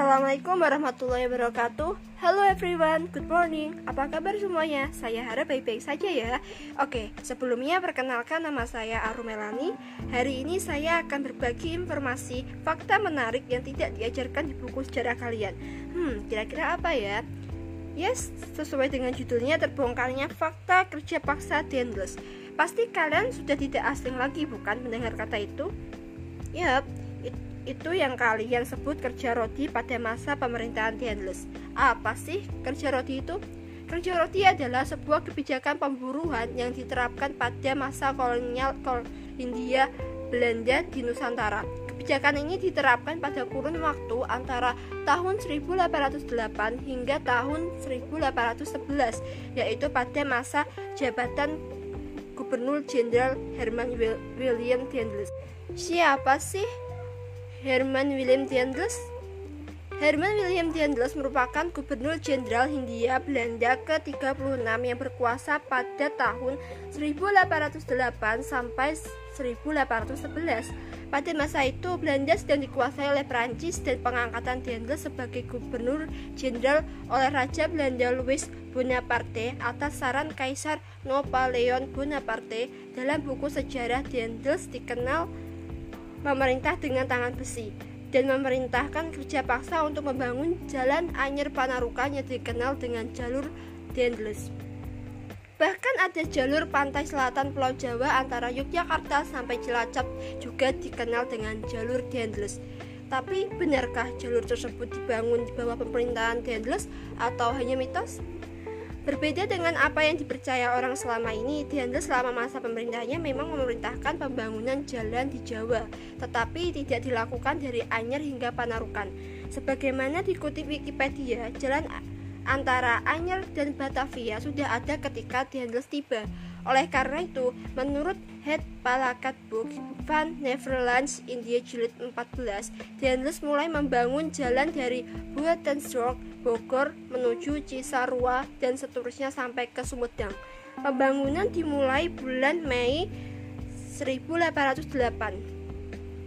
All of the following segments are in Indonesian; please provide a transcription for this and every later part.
Assalamualaikum warahmatullahi wabarakatuh Halo everyone, good morning Apa kabar semuanya? Saya harap baik-baik saja ya Oke, sebelumnya perkenalkan nama saya Aru Melani Hari ini saya akan berbagi informasi Fakta menarik yang tidak diajarkan di buku sejarah kalian Hmm, kira-kira apa ya? Yes, sesuai dengan judulnya terbongkarnya fakta kerja paksa Dendles Pasti kalian sudah tidak asing lagi bukan mendengar kata itu? Yap, itu yang kalian sebut kerja roti pada masa pemerintahan Dendles. Apa sih kerja roti itu? Kerja roti adalah sebuah kebijakan pemburuan yang diterapkan pada masa kolonial kol India Belanda di Nusantara. Kebijakan ini diterapkan pada kurun waktu antara tahun 1808 hingga tahun 1811, yaitu pada masa jabatan Gubernur Jenderal Herman William Dendles. Siapa sih Herman William Dendels Herman William Dendels merupakan gubernur jenderal Hindia Belanda ke-36 yang berkuasa pada tahun 1808 sampai 1811. Pada masa itu, Belanda sedang dikuasai oleh Prancis dan pengangkatan Dendels sebagai gubernur jenderal oleh Raja Belanda Louis Bonaparte atas saran Kaisar Napoleon Bonaparte dalam buku sejarah Dendels dikenal memerintah dengan tangan besi dan memerintahkan kerja paksa untuk membangun jalan Anyer Panarukan yang dikenal dengan jalur Dendles. Bahkan ada jalur pantai selatan Pulau Jawa antara Yogyakarta sampai Cilacap juga dikenal dengan jalur Dendles. Tapi benarkah jalur tersebut dibangun di bawah pemerintahan Dendles atau hanya mitos? Berbeda dengan apa yang dipercaya orang selama ini, Diandra selama masa pemerintahnya memang memerintahkan pembangunan jalan di Jawa, tetapi tidak dilakukan dari Anyer hingga Panarukan. Sebagaimana dikutip Wikipedia, jalan antara Anyer dan Batavia sudah ada ketika Diandra tiba. Oleh karena itu, menurut Head Palakat Book Van Neverlands India Jilid 14, Diandra mulai membangun jalan dari Buatensdorp Bogor menuju Cisarua dan seterusnya sampai ke Sumedang. Pembangunan dimulai bulan Mei 1808.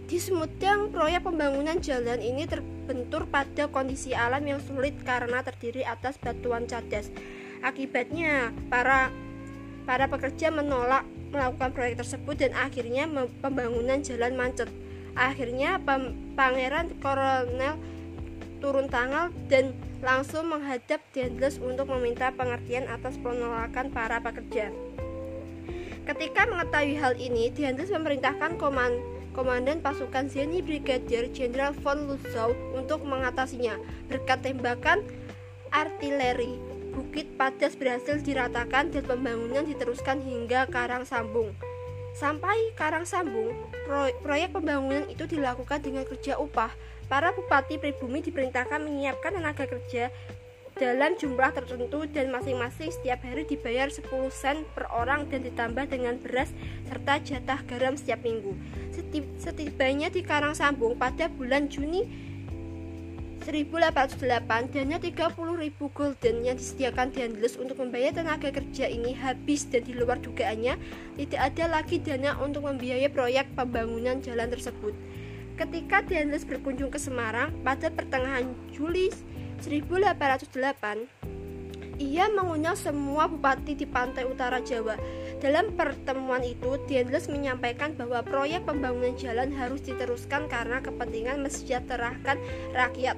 Di Sumedang, proyek pembangunan jalan ini terbentur pada kondisi alam yang sulit karena terdiri atas batuan cadas. Akibatnya, para para pekerja menolak melakukan proyek tersebut dan akhirnya pembangunan jalan macet. Akhirnya Pangeran Kolonel turun tangan dan langsung menghadap Dendles untuk meminta pengertian atas penolakan para pekerja. Ketika mengetahui hal ini, Dendles memerintahkan koman, komandan pasukan Zeni Brigadier Jenderal von Lützow untuk mengatasinya. Berkat tembakan artileri, Bukit Padas berhasil diratakan dan pembangunan diteruskan hingga Karang Sambung. Sampai Karang Sambung, proyek pembangunan itu dilakukan dengan kerja upah Para bupati pribumi diperintahkan menyiapkan tenaga kerja dalam jumlah tertentu dan masing-masing setiap hari dibayar 10 sen per orang dan ditambah dengan beras serta jatah garam setiap minggu. Setibanya di Karang Sambung pada bulan Juni 1808 dana 30.000 gulden yang disediakan Dendles untuk membayar tenaga kerja ini habis dan di luar dugaannya tidak ada lagi dana untuk membiayai proyek pembangunan jalan tersebut. Ketika Dendles berkunjung ke Semarang pada pertengahan Juli 1808, ia mengundang semua bupati di pantai utara Jawa. Dalam pertemuan itu, Dendles menyampaikan bahwa proyek pembangunan jalan harus diteruskan karena kepentingan mesejahterakan rakyat.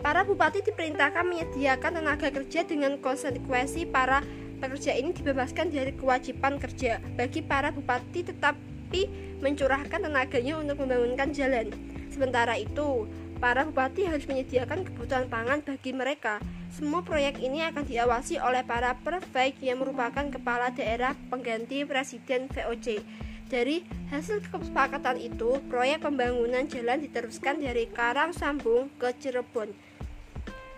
Para bupati diperintahkan menyediakan tenaga kerja dengan konsekuensi para pekerja ini dibebaskan dari kewajiban kerja. Bagi para bupati tetap tapi mencurahkan tenaganya untuk membangunkan jalan. Sementara itu, para bupati harus menyediakan kebutuhan pangan bagi mereka. Semua proyek ini akan diawasi oleh para prefect yang merupakan kepala daerah pengganti presiden VOC. Dari hasil kesepakatan itu, proyek pembangunan jalan diteruskan dari Karang Sambung ke Cirebon.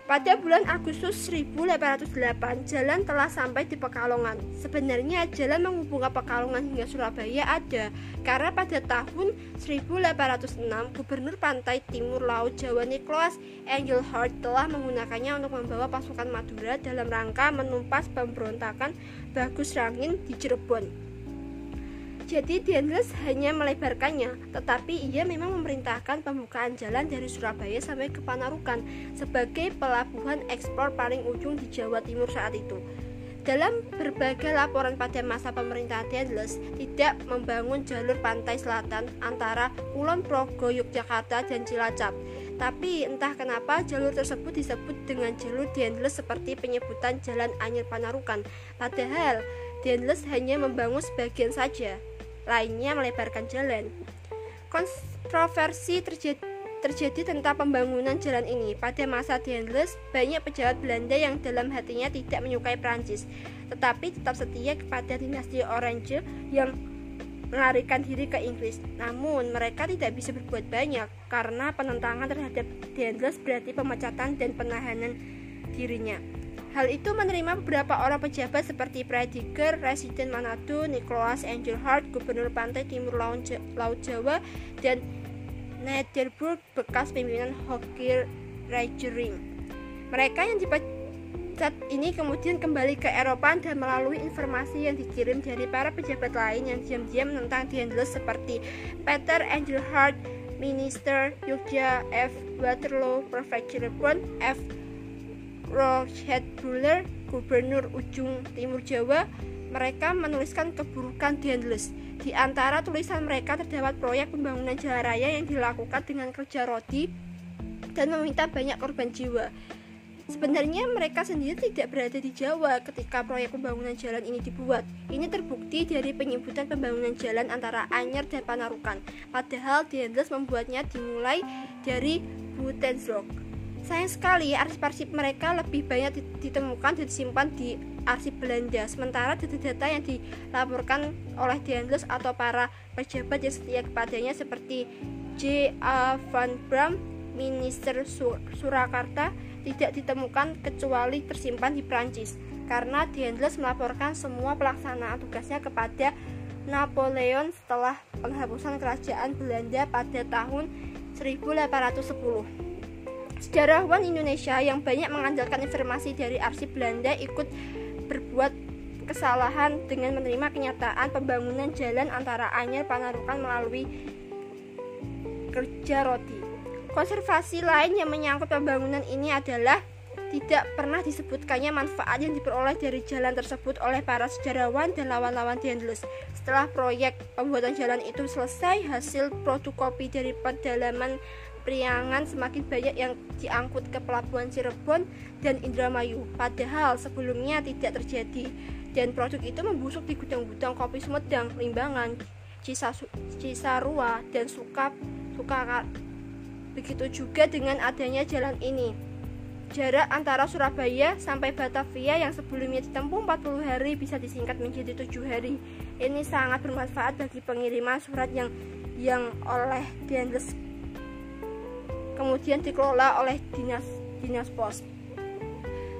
Pada bulan Agustus 1808, jalan telah sampai di Pekalongan. Sebenarnya jalan menghubungkan Pekalongan hingga Surabaya ada, karena pada tahun 1806, Gubernur Pantai Timur Laut Jawa Nicholas Engelhardt telah menggunakannya untuk membawa pasukan Madura dalam rangka menumpas pemberontakan Bagus Rangin di Cirebon. Jadi Dendles hanya melebarkannya, tetapi ia memang memerintahkan pembukaan jalan dari Surabaya sampai ke Panarukan sebagai pelabuhan ekspor paling ujung di Jawa Timur saat itu. Dalam berbagai laporan pada masa pemerintahan Dendles, tidak membangun jalur pantai selatan antara Kulon Progo, Yogyakarta, dan Cilacap. Tapi entah kenapa jalur tersebut disebut dengan jalur Dendles seperti penyebutan Jalan Anyar Panarukan. Padahal Dendles hanya membangun sebagian saja lainnya melebarkan jalan. Kontroversi terjadi, terjadi tentang pembangunan jalan ini. Pada masa Dendles, banyak pejabat Belanda yang dalam hatinya tidak menyukai Prancis, tetapi tetap setia kepada dinasti Orange yang melarikan diri ke Inggris. Namun, mereka tidak bisa berbuat banyak karena penentangan terhadap Dendles berarti pemecatan dan penahanan dirinya. Hal itu menerima beberapa orang pejabat seperti Prediger, Residen Manado, Nicholas Angelhart, Gubernur Pantai Timur Laut Jawa, dan Nederburg, bekas pimpinan Hockey Regering. Mereka yang dipecat ini kemudian kembali ke Eropa dan melalui informasi yang dikirim dari para pejabat lain yang diam-diam menentang Dendles seperti Peter Angelhart, Minister Yogyakarta F. Waterloo, Prefecture F. Rochette gubernur ujung timur Jawa, mereka menuliskan keburukan Dendles. Di antara tulisan mereka terdapat proyek pembangunan jalan raya yang dilakukan dengan kerja rodi dan meminta banyak korban jiwa. Sebenarnya mereka sendiri tidak berada di Jawa ketika proyek pembangunan jalan ini dibuat. Ini terbukti dari penyebutan pembangunan jalan antara Anyer dan Panarukan. Padahal Dendles membuatnya dimulai dari Butensrock. Sayang sekali arsip-arsip mereka lebih banyak ditemukan dan disimpan di arsip Belanda sementara data-data yang dilaporkan oleh Dendels atau para pejabat yang setia kepadanya seperti J. A. Van Bram, Minister Sur Surakarta tidak ditemukan kecuali tersimpan di Prancis karena Dendels melaporkan semua pelaksanaan tugasnya kepada Napoleon setelah penghapusan kerajaan Belanda pada tahun 1810. Sejarawan Indonesia yang banyak mengandalkan informasi dari arsip Belanda ikut berbuat kesalahan dengan menerima kenyataan pembangunan jalan antara Anyer Panarukan melalui kerja roti. Konservasi lain yang menyangkut pembangunan ini adalah tidak pernah disebutkannya manfaat yang diperoleh dari jalan tersebut oleh para sejarawan dan lawan-lawan Dendles. Setelah proyek pembuatan jalan itu selesai, hasil produk kopi dari pedalaman Priangan semakin banyak yang diangkut ke pelabuhan Cirebon dan Indramayu, padahal sebelumnya tidak terjadi. Dan produk itu membusuk di gudang-gudang kopi Sumedang, Limbangan, Cisarua, dan Suka, Sukakat. Begitu juga dengan adanya jalan ini. Jarak antara Surabaya sampai Batavia yang sebelumnya ditempuh 40 hari bisa disingkat menjadi 7 hari. Ini sangat bermanfaat bagi pengiriman surat yang yang oleh Dendles kemudian dikelola oleh dinas dinas pos.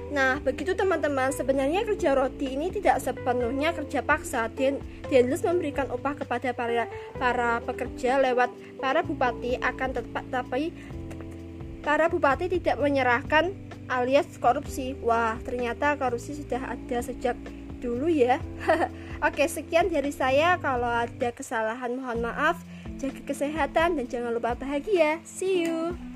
Nah, begitu teman-teman, sebenarnya kerja roti ini tidak sepenuhnya kerja paksa. Den Denles memberikan upah kepada para para pekerja lewat para bupati akan tetap tapi para bupati tidak menyerahkan alias korupsi. Wah, ternyata korupsi sudah ada sejak dulu ya. Oke, sekian dari saya. Kalau ada kesalahan mohon maaf. Jaga kesehatan dan jangan lupa bahagia. See you.